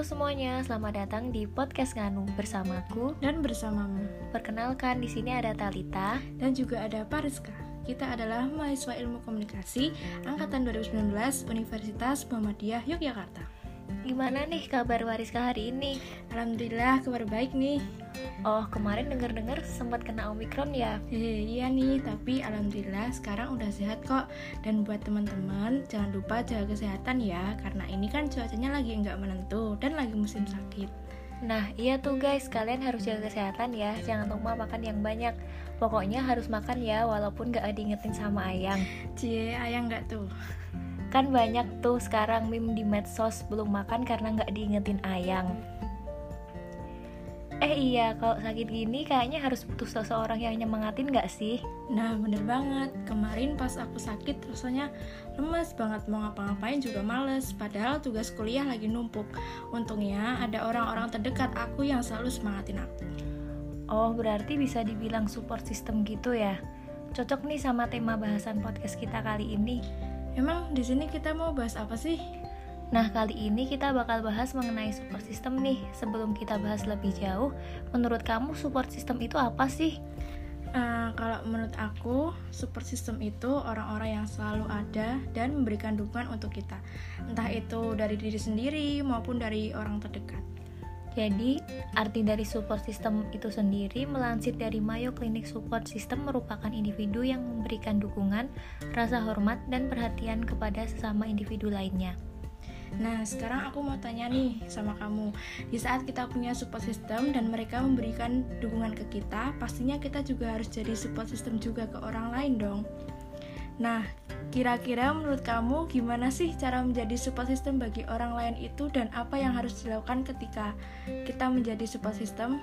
Halo semuanya, selamat datang di podcast Nganu bersamaku dan bersamamu. Perkenalkan, di sini ada Talita dan juga ada Pariska. Kita adalah mahasiswa Ilmu Komunikasi angkatan 2019 Universitas Muhammadiyah Yogyakarta. Gimana nih kabar Wariska hari ini? Alhamdulillah kabar baik nih. Oh, kemarin denger-dengar sempat kena Omikron ya? Hehe, iya nih, tapi alhamdulillah sekarang udah sehat kok. Dan buat teman-teman, jangan lupa jaga kesehatan ya, karena ini kan cuacanya lagi nggak menentu dan lagi musim sakit. Nah, iya tuh guys, kalian harus jaga kesehatan ya. Jangan lupa makan yang banyak. Pokoknya harus makan ya, walaupun gak diingetin sama Ayang. Cie, Ayang nggak tuh? Kan banyak tuh sekarang meme di medsos belum makan karena nggak diingetin ayang. Eh iya, kalau sakit gini kayaknya harus butuh seseorang yang nyemangatin nggak sih? Nah bener banget, kemarin pas aku sakit rasanya lemes banget mau ngapa-ngapain juga males Padahal tugas kuliah lagi numpuk Untungnya ada orang-orang terdekat aku yang selalu semangatin aku Oh berarti bisa dibilang support system gitu ya? Cocok nih sama tema bahasan podcast kita kali ini Emang di sini kita mau bahas apa sih? Nah, kali ini kita bakal bahas mengenai support system nih. Sebelum kita bahas lebih jauh, menurut kamu support system itu apa sih? Uh, kalau menurut aku, support system itu orang-orang yang selalu ada dan memberikan dukungan untuk kita. Entah itu dari diri sendiri maupun dari orang terdekat. Jadi, arti dari support system itu sendiri melansir dari Mayo Clinic Support System merupakan individu yang memberikan dukungan, rasa hormat, dan perhatian kepada sesama individu lainnya. Nah, sekarang aku mau tanya nih sama kamu. Di saat kita punya support system dan mereka memberikan dukungan ke kita, pastinya kita juga harus jadi support system juga ke orang lain dong. Nah, kira-kira menurut kamu gimana sih cara menjadi support system bagi orang lain itu dan apa yang harus dilakukan ketika kita menjadi support system?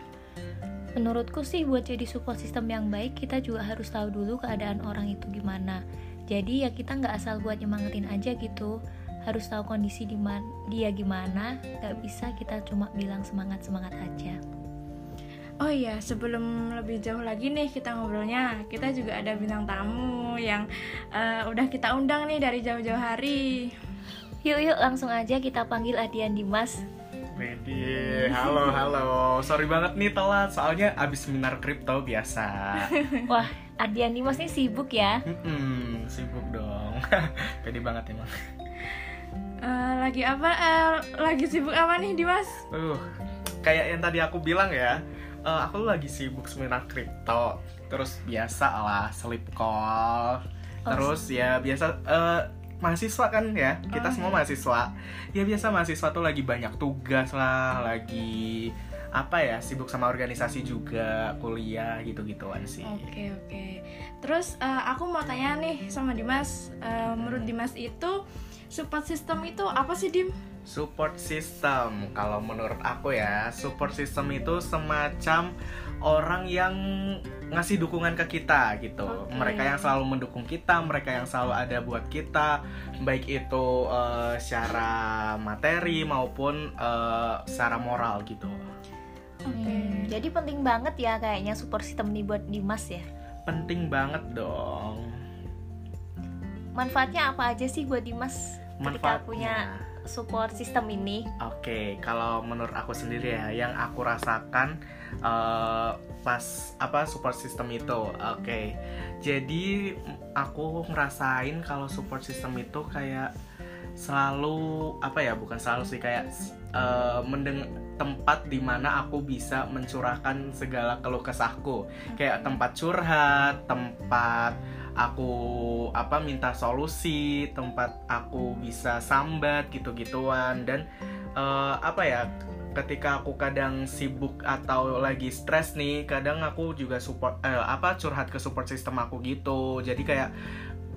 Menurutku sih buat jadi support system yang baik kita juga harus tahu dulu keadaan orang itu gimana. Jadi ya kita nggak asal buat nyemangetin aja gitu. Harus tahu kondisi dia gimana, nggak bisa kita cuma bilang semangat-semangat aja. Oh iya, sebelum lebih jauh lagi nih kita ngobrolnya, kita juga ada bintang tamu yang uh, udah kita undang nih dari jauh-jauh hari. Yuk yuk langsung aja kita panggil Adian Dimas. Wedi, halo halo. Sorry banget nih telat, soalnya abis seminar kripto biasa. Wah, Adian Dimas nih sibuk ya? Hmm, sibuk dong. Pede banget emang. Uh, lagi apa? Uh, lagi sibuk apa nih Dimas? Uh, kayak yang tadi aku bilang ya uh, aku lagi sibuk seminar kripto. Terus biasa lah sleep call. Oh, terus ya biasa uh, mahasiswa kan ya. Kita oh, semua iya. mahasiswa. Ya biasa mahasiswa tuh lagi banyak tugas lah lagi apa ya sibuk sama organisasi juga kuliah gitu gituan sih. Oke okay, oke. Okay. terus uh, aku mau tanya nih sama Dimas. Uh, menurut Dimas itu support system itu apa sih Dim Support system, kalau menurut aku ya, support system itu semacam orang yang ngasih dukungan ke kita gitu. Okay. Mereka yang selalu mendukung kita, mereka yang selalu ada buat kita, baik itu uh, secara materi maupun uh, secara moral gitu. Hmm, jadi penting banget ya kayaknya support system ini buat Dimas ya. Penting banget dong. Manfaatnya apa aja sih buat Dimas ketika punya support system ini? Oke, okay, kalau menurut aku sendiri ya, yang aku rasakan uh, pas apa support system itu, oke. Okay. Jadi aku ngerasain kalau support system itu kayak selalu apa ya, bukan selalu sih kayak uh, mendeng tempat di mana aku bisa mencurahkan segala keluh kesahku, kayak tempat curhat, tempat aku apa minta solusi tempat aku bisa sambat gitu-gituan. Dan uh, apa ya ketika aku kadang sibuk atau lagi stres nih kadang aku juga support eh, apa curhat ke support system aku gitu. Jadi kayak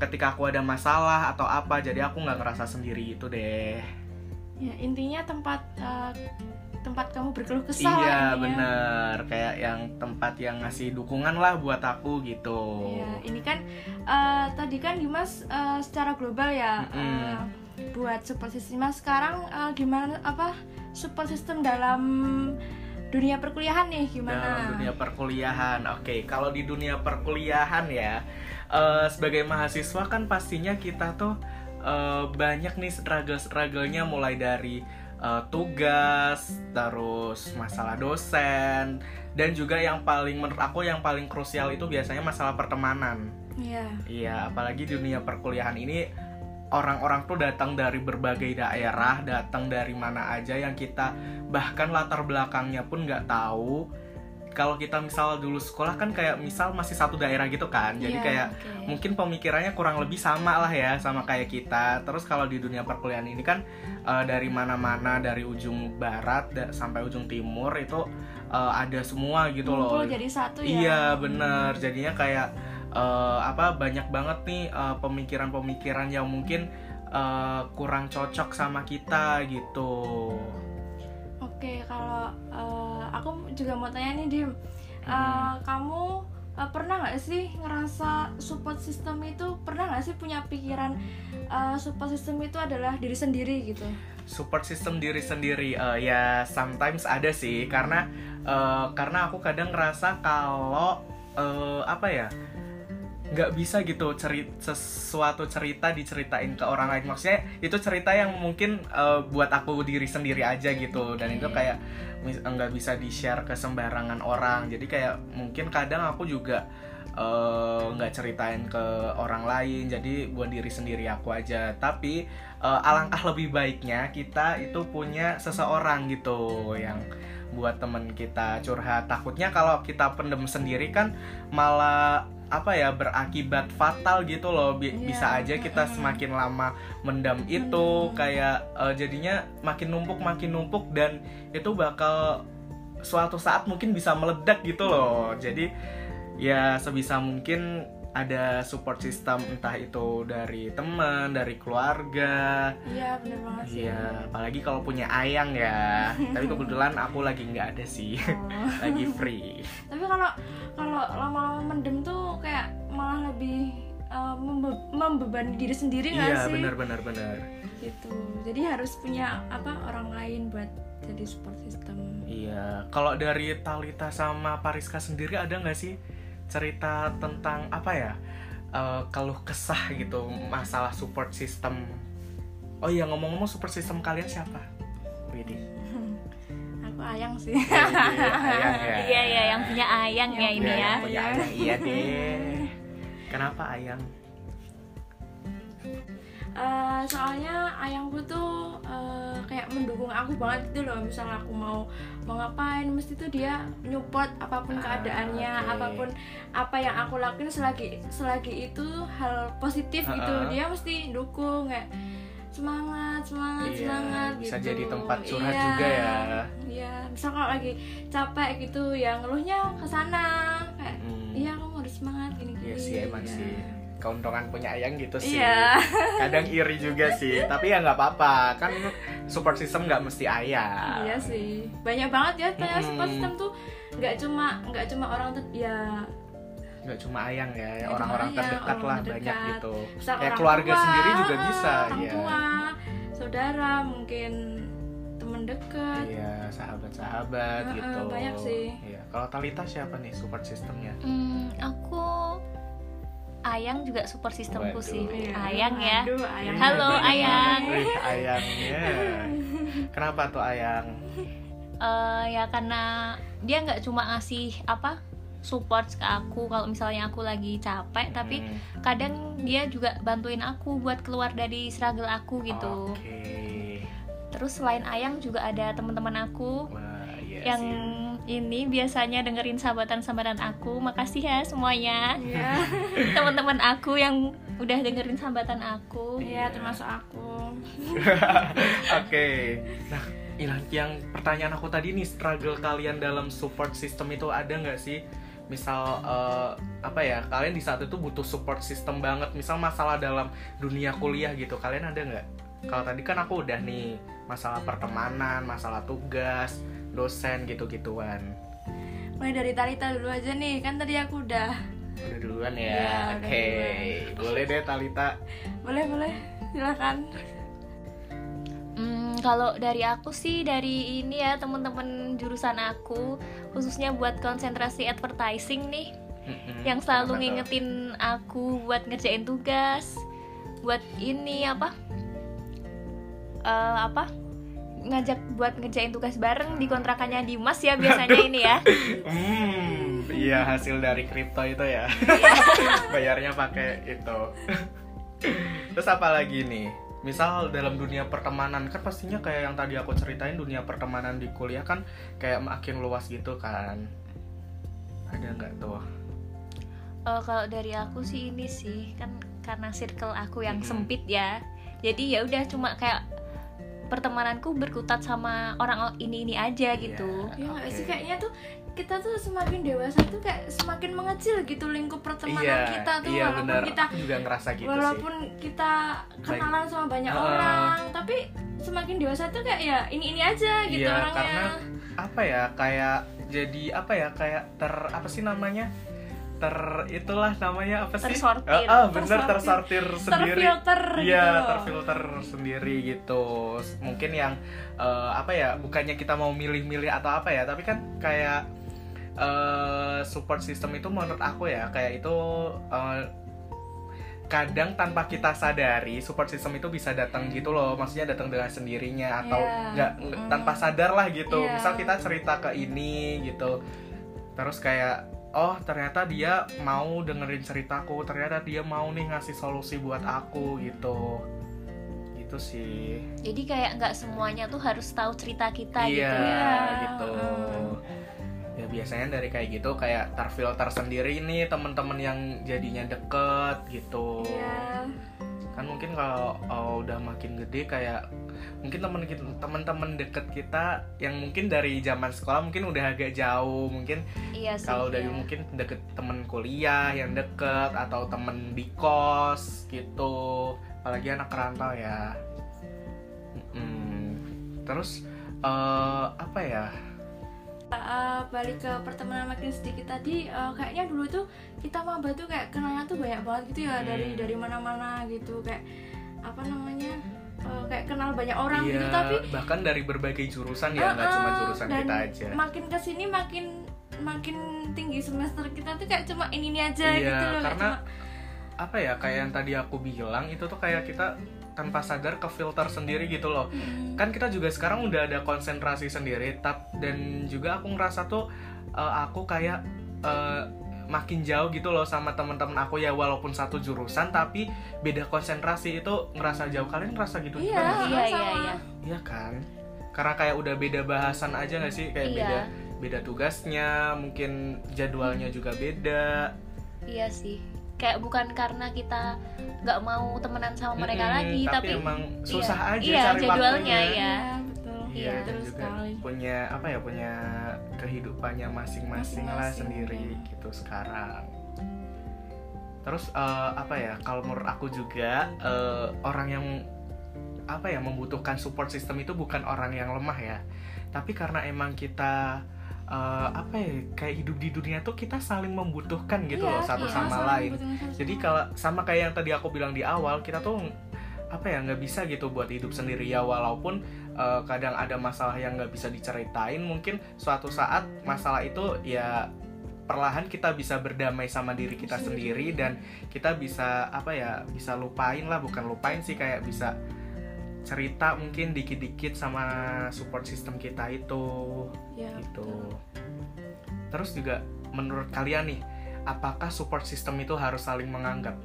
ketika aku ada masalah atau apa jadi aku nggak ngerasa sendiri itu deh ya intinya tempat uh, tempat kamu berkeluh kesah iya bener kayak yang tempat yang ngasih dukungan lah buat aku gitu. Iya ini kan uh, tadi kan Dimas uh, secara global ya mm -hmm. uh, buat support system. Sekarang uh, gimana apa support system dalam dunia perkuliahan nih gimana? Dalam dunia perkuliahan oke. Okay, kalau di dunia perkuliahan ya uh, sebagai mahasiswa kan pastinya kita tuh uh, banyak nih struggle strugglenya mulai dari uh, tugas, terus masalah dosen, dan juga yang paling menurut aku yang paling krusial itu biasanya masalah pertemanan. Iya. Iya, apalagi di dunia perkuliahan ini orang-orang tuh datang dari berbagai daerah, datang dari mana aja yang kita bahkan latar belakangnya pun nggak tahu. Kalau kita misal dulu sekolah kan kayak misal masih satu daerah gitu kan, jadi Iya, kayak Oke. mungkin pemikirannya kurang lebih sama lah ya sama kayak kita. Terus kalau di dunia perkuliahan ini kan eh, dari mana-mana dari ujung barat da- sampai ujung timur itu eh, ada semua gitu loh. Ngumpul jadi satu ya. Iya bener, jadinya kayak eh, apa banyak banget nih pemikiran-pemikiran yang mungkin eh, kurang cocok sama kita gitu. Oke, kalau eh, aku juga mau tanya nih Dim, Hmm. kamu eh, pernah nggak sih ngerasa support system itu pernah nggak sih punya pikiran eh, support system itu adalah diri sendiri gitu? Support system diri sendiri eh, ya sometimes ada sih karena eh, karena aku kadang ngerasa kalau eh, apa ya nggak bisa gitu cerita sesuatu cerita diceritain ke orang lain. Maksudnya itu cerita yang mungkin eh, buat aku diri sendiri aja gitu. Dan itu kayak nggak bisa di share ke sembarangan orang. Jadi kayak mungkin kadang aku juga eh, nggak ceritain ke orang lain. Jadi buat diri sendiri aku aja. Tapi eh, alangkah lebih baiknya kita itu punya seseorang gitu yang buat temen kita curhat. Takutnya kalau kita pendem sendiri kan malah apa ya berakibat fatal gitu loh. Bi- Iya, bisa aja kita semakin lama mendam itu kayak eh, jadinya makin numpuk makin numpuk dan itu bakal suatu saat mungkin bisa meledak gitu loh. Jadi ya sebisa mungkin ada support system entah itu dari teman dari keluarga Iya bener banget sih. Iya, apalagi kalau punya ayang ya. Tapi kebetulan aku lagi nggak ada sih, Oh. lagi free. Tapi kalau kalau lama-lama mendem tuh kayak malah lebih eh, membe- membebani diri sendiri nggak Iya, sih? benar benar benar. Gitu. Jadi harus punya apa orang lain buat jadi support system. Iya, kalau dari Talita sama Pariska sendiri ada nggak sih cerita tentang apa ya? eh, keluh kesah gitu masalah support system. Oh iya ngomong-ngomong support system kalian siapa? Widih. Aku ayang sih. Widih, ayang ya. Iya ya, yang punya ayang ya Yang ini Iya, ya. punya ayang iya deh. Kenapa ayang? Eh, soalnya ayangku tuh eh, kayak mendukung aku banget gitu loh misalnya aku mau mau ngapain mesti tuh dia nyupport apa pun Ah, keadaannya oke. apa pun apa yang aku lakuin selagi selagi itu hal positif gitu Ah, ah. dia mesti dukung kayak semangat semangat Iya, semangat bisa gitu jadi tempat curhat Iya, juga ya. iya misal kalau lagi capek gitu ya ngeluhnya ke sana kayak Hmm. iya kamu harus semangat gini gini Iya sih emang Iya. sih keuntungan punya ayang gitu sih Iya. kadang iri juga sih tapi ya nggak apa-apa kan support system nggak mesti ayang Iya sih, banyak banget ya kayak Mm-mm. support system tuh nggak cuma nggak cuma orang ter ya nggak cuma ayang ya orang-orang terdekat orang lah terdekat. banyak gitu misal Kayak keluarga tua, sendiri juga bisa, orang iya. tua, saudara mungkin teman dekat. iya sahabat-sahabat Heeh, gitu banyak sih. iya kalau Talita siapa nih support systemnya Hmm, aku ayang juga support sistemku Waduh. sih. Iya. Ayang ya. Aduh, ayang. Halo, Ayang. Ayangnya kenapa tuh ayang Eh, ya karena dia nggak cuma ngasih apa support ke aku kalau misalnya aku lagi capek tapi Hmm, kadang dia juga bantuin aku buat keluar dari struggle aku gitu oke terus selain ayang juga ada teman-teman aku wah iya yang sih ini biasanya dengerin sabatan-sabatan aku makasih ya semuanya Iya, teman-teman aku yang udah dengerin sambatan aku iya termasuk aku. Oke. Nah, yang, yang pertanyaan aku tadi nih struggle kalian dalam support system itu ada nggak sih? Misal eh, apa ya? Kalian di saat itu butuh support system banget. Misal masalah dalam dunia kuliah gitu. Kalian ada nggak? Kalau tadi kan aku udah nih masalah pertemanan, masalah tugas, dosen gitu-gituan. Mulai dari Talita dulu aja nih, kan tadi aku udah. Udah duluan ya. udah Oke. Boleh deh Talita. Boleh boleh, silakan. Hmm, kalau dari aku sih dari ini ya teman-teman jurusan aku khususnya buat konsentrasi advertising nih yang selalu ngingetin aku buat ngerjain tugas buat ini apa Eh, apa ngajak buat ngerjain tugas bareng di kontrakannya Dimas ya biasanya ini ya. Hmm, iya hasil dari kripto itu ya. Bayarnya pakai itu. Terus apa lagi nih? Misal dalam dunia pertemanan kan pastinya kayak yang tadi aku ceritain dunia pertemanan di kuliah kan kayak makin luas gitu kan. Ada nggak tuh? Oh, kalau dari aku sih ini sih kan karena circle aku yang Mhm. sempit ya. Jadi ya udah cuma kayak pertemananku berkutat sama orang ini ini aja gitu. ya nggak Oke. sih kayaknya tuh kita tuh semakin dewasa tuh kayak semakin mengecil gitu lingkup pertemanan Iya, kita tuh iya walaupun benar. kita Aku juga ngerasa gitu walaupun kita kenalan sama banyak Heeh. orang tapi semakin dewasa tuh kayak ya ini ini aja gitu Iya, orangnya karena- sih. Apa ya? Kayak jadi apa ya? Kayak ter apa sih namanya? Ter itulah namanya apa sih? Tersortir. Ah, ah, bener Tersortir. tersortir sendiri. terfilter Iya, gitu terfilter sendiri gitu. Mungkin yang eh, apa ya? Bukannya kita mau milih-milih atau apa ya, tapi kan kayak eh, support system itu menurut aku ya kayak itu eh, kadang tanpa kita sadari support system itu bisa datang gitu loh maksudnya datang dengan sendirinya atau Iya. nggak Mm. tanpa sadar lah gitu Iya. misal kita cerita ke ini gitu terus kayak oh ternyata dia mau dengerin ceritaku ternyata dia mau nih ngasih solusi buat aku gitu gitu sih Jadi kayak nggak semuanya tuh harus tahu cerita kita iya gitu ya. gitu Mm. ya biasanya dari kayak gitu kayak terfilter sendiri nih teman-teman yang jadinya deket gitu Iya. Kan mungkin kalau oh, udah makin gede kayak mungkin teman teman-teman deket kita yang mungkin dari zaman sekolah mungkin udah agak jauh mungkin Iya sih. kalau dari iya. mungkin deket temen kuliah yang deket atau temen di kos gitu apalagi anak rantau ya Mm-mm. terus eh, apa ya Uh, balik ke pertemanan makin sedikit tadi uh, kayaknya dulu tuh kita maba tuh kayak kenalnya tuh banyak banget gitu ya Hmm. dari dari mana-mana gitu kayak apa namanya uh, kayak kenal banyak orang Iya, gitu tapi bahkan dari berbagai jurusan ya nggak Uh-uh, cuma jurusan dan kita aja makin ke sini makin makin tinggi semester kita tuh kayak cuma ini ini aja Iya, gitu loh karena cuma apa ya kayak yang tadi aku bilang itu tuh kayak kita tanpa sadar ke filter sendiri gitu loh Hmm. kan kita juga sekarang udah ada konsentrasi sendiri tap dan juga aku ngerasa tuh eh, aku kayak eh, makin jauh gitu loh sama teman-teman aku ya walaupun satu jurusan tapi beda konsentrasi itu ngerasa jauh kalian ngerasa gitu iya juga? Iya, iya, iya. Iya kan karena kayak udah beda bahasan aja nggak sih kayak Iya. beda beda tugasnya mungkin jadwalnya juga beda Iya sih. Kayak bukan karena kita nggak mau temenan sama mereka Mm-mm, lagi, tapi, tapi, emang susah aja iya, cari jadwalnya, waktunya. iya. Iya, betul Iya, Iya, dan betul sekali punya apa ya punya kehidupannya masing-masing lah sendiri iya. gitu sekarang. Terus eh, apa ya kalau menurut aku juga eh, orang yang apa ya membutuhkan support system itu bukan orang yang lemah ya, tapi karena emang kita eh, apa ya kayak hidup di dunia tuh kita saling membutuhkan gitu Iya, loh satu iya, sama lain. satu Jadi kalau sama kayak yang tadi aku bilang di awal, kita tuh apa ya nggak bisa gitu buat hidup sendiri. Ya walaupun eh, kadang ada masalah yang nggak bisa diceritain mungkin suatu saat masalah itu ya perlahan kita bisa berdamai sama diri kita sendiri dan kita bisa apa ya bisa lupain lah. Bukan lupain sih kayak bisa cerita mungkin dikit-dikit sama support system kita itu Iya, gitu. betul. Terus juga menurut kalian nih, apakah support system itu harus saling menganggap?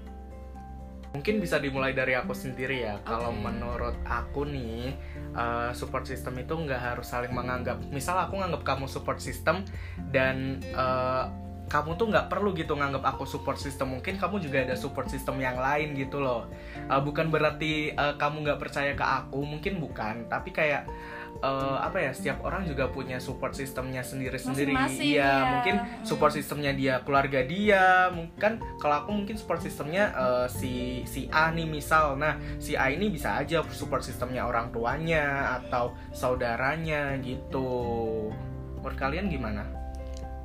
Mungkin bisa dimulai dari aku sendiri ya. Kalau Oke. menurut aku nih, eh, support system itu nggak harus saling menganggap. Misal aku nganggap kamu support system dan eh, kamu tuh nggak perlu gitu nganggap aku support system. Mungkin kamu juga ada support system yang lain gitu loh. Eh, bukan berarti eh, kamu nggak percaya ke aku, mungkin bukan. Tapi kayak eh, apa ya setiap orang juga punya support sistemnya sendiri-sendiri iya ya. mungkin support sistemnya dia keluarga dia mungkin kalau aku mungkin support sistemnya eh, si si A nih misal nah si A ini bisa aja support sistemnya orang tuanya atau saudaranya gitu menurut kalian gimana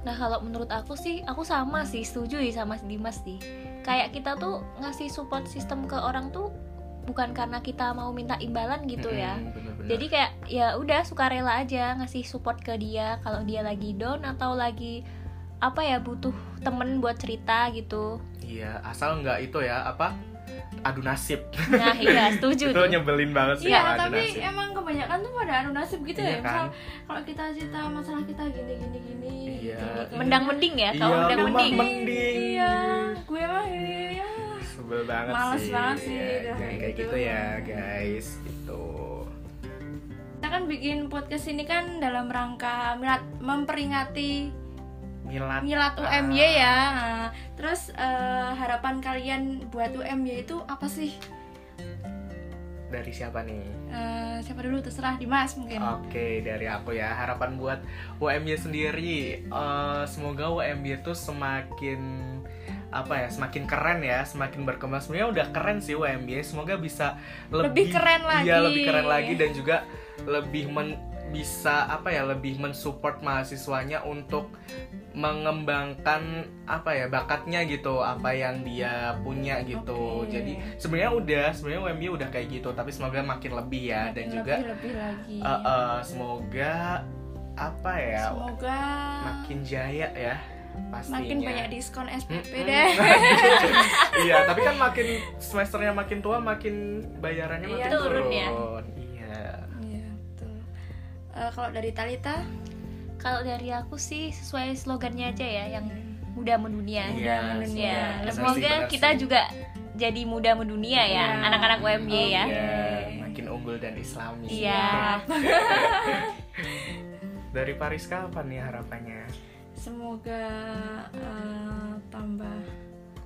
Nah kalau menurut aku sih, aku sama sih setuju sih sama Dimas sih. Kayak kita tuh ngasih support system ke orang tuh bukan karena kita mau minta imbalan gitu ya. Mm-mm, bener-bener. Jadi kayak ya udah sukarela aja ngasih support ke dia kalau dia lagi down atau lagi apa ya butuh temen buat cerita gitu. iya asal nggak itu ya apa adu nasib nah iya setuju itu tuh nyebelin banget sih Iya, adu tapi nasib. emang kebanyakan tuh pada anu nasib gitu Iya ya. Misal kan? kalau kita cerita masalah kita gini gini gini. Iya. gini, mendang mending ya kalau Iya, mendang mending mending Iya, gue mah ini ya. sebel banget Males sih banget sih, Ya, kayak kayak gitu. gitu ya guys gitu Kita kan bikin podcast ini kan dalam rangka milad Milad milad Ah. UMY ya. Nah, terus eh, harapan kalian buat UMY itu apa sih? dari siapa nih Eh, siapa dulu terserah Dimas mungkin. Oke, dari aku ya harapan buat UMY sendiri, eh, semoga UMY itu semakin apa ya, semakin keren ya, semakin berkembang. Sebenarnya udah keren sih UMY, semoga bisa lebih, Lebih keren lagi. Iya, lebih keren lagi dan juga lebih men, bisa apa ya, lebih mensupport mahasiswanya untuk mengembangkan apa ya bakatnya gitu, apa yang dia punya gitu. Oke. Jadi sebenarnya udah, sebenarnya UMY udah kayak gitu, tapi semoga makin lebih ya dan Makin juga lebih, lebih lagi. Eh, eh, semoga apa ya Semoga makin jaya ya pastinya makin banyak diskon SPP deh. iya tapi kan makin semesternya makin tua makin bayarannya Iya, makin turun ya. iya Iya, betul. Eh, kalau dari Talita, kalau dari aku sih sesuai slogannya aja ya yang muda mendunia Iya, mendunia. ya semoga kita sih. juga jadi muda mendunia ya Iya. anak-anak UMY ya Iya, makin unggul dan islami iya dari Pariska apa nih harapannya semoga eh, tambah.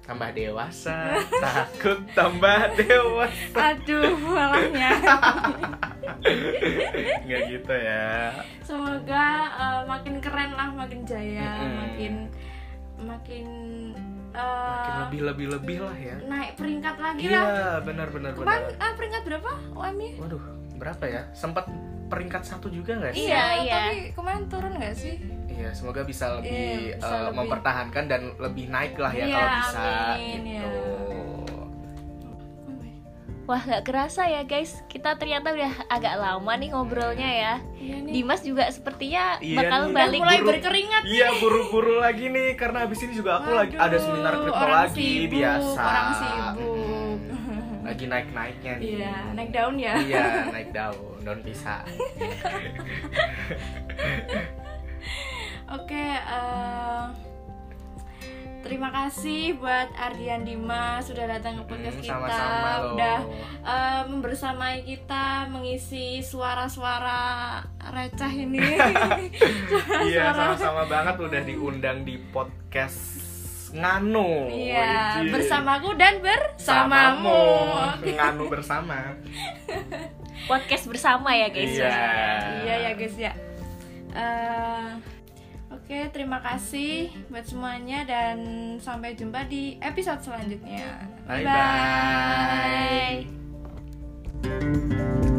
tambah dewasa takut tambah dewasa Aduh, malahnya. nggak gitu ya semoga eh, makin keren lah, makin jaya, Mm-mm. makin makin eh, makin lebih lebih lebih lah ya naik peringkat lagi iya lah. benar benar benar Kemarin ah, peringkat berapa UMY? Waduh, berapa ya? Sempat peringkat satu juga nggak sih? Iya, iya. Tapi kemarin turun nggak sih? Iya, semoga bisa lebih Iya, bisa eh, lebih. mempertahankan dan lebih naik lah ya Iya, kalau bisa amin, gitu. Wah nggak kerasa ya guys kita ternyata udah agak lama nih ngobrolnya ya Iya nih. Dimas juga sepertinya Iya bakal nih. Udah balik mulai buru- berkeringat Iya, buru-buru lagi nih karena habis ini juga aku lagi ada seminar kripto orang lagi sibuk, biasa. Orang sibuk. Lagi naik-naiknya nih. Iya, naik daun ya. Iya, naik daun, daun pisang. Oke, eh, terima kasih buat Ardian Dimas sudah datang ke podcast Hmm, kita, sama-sama loh. udah eh, membersamai kita mengisi suara-suara receh ini. Iya, sama-sama banget udah diundang di podcast Nganu. Iya, Widih. bersamaku dan bersamamu. Nganu bersama. podcast bersama ya guys Iya. Iya ya guys ya. Eh, Oke, terima kasih buat semuanya dan sampai jumpa di episode selanjutnya. Bye bye. bye.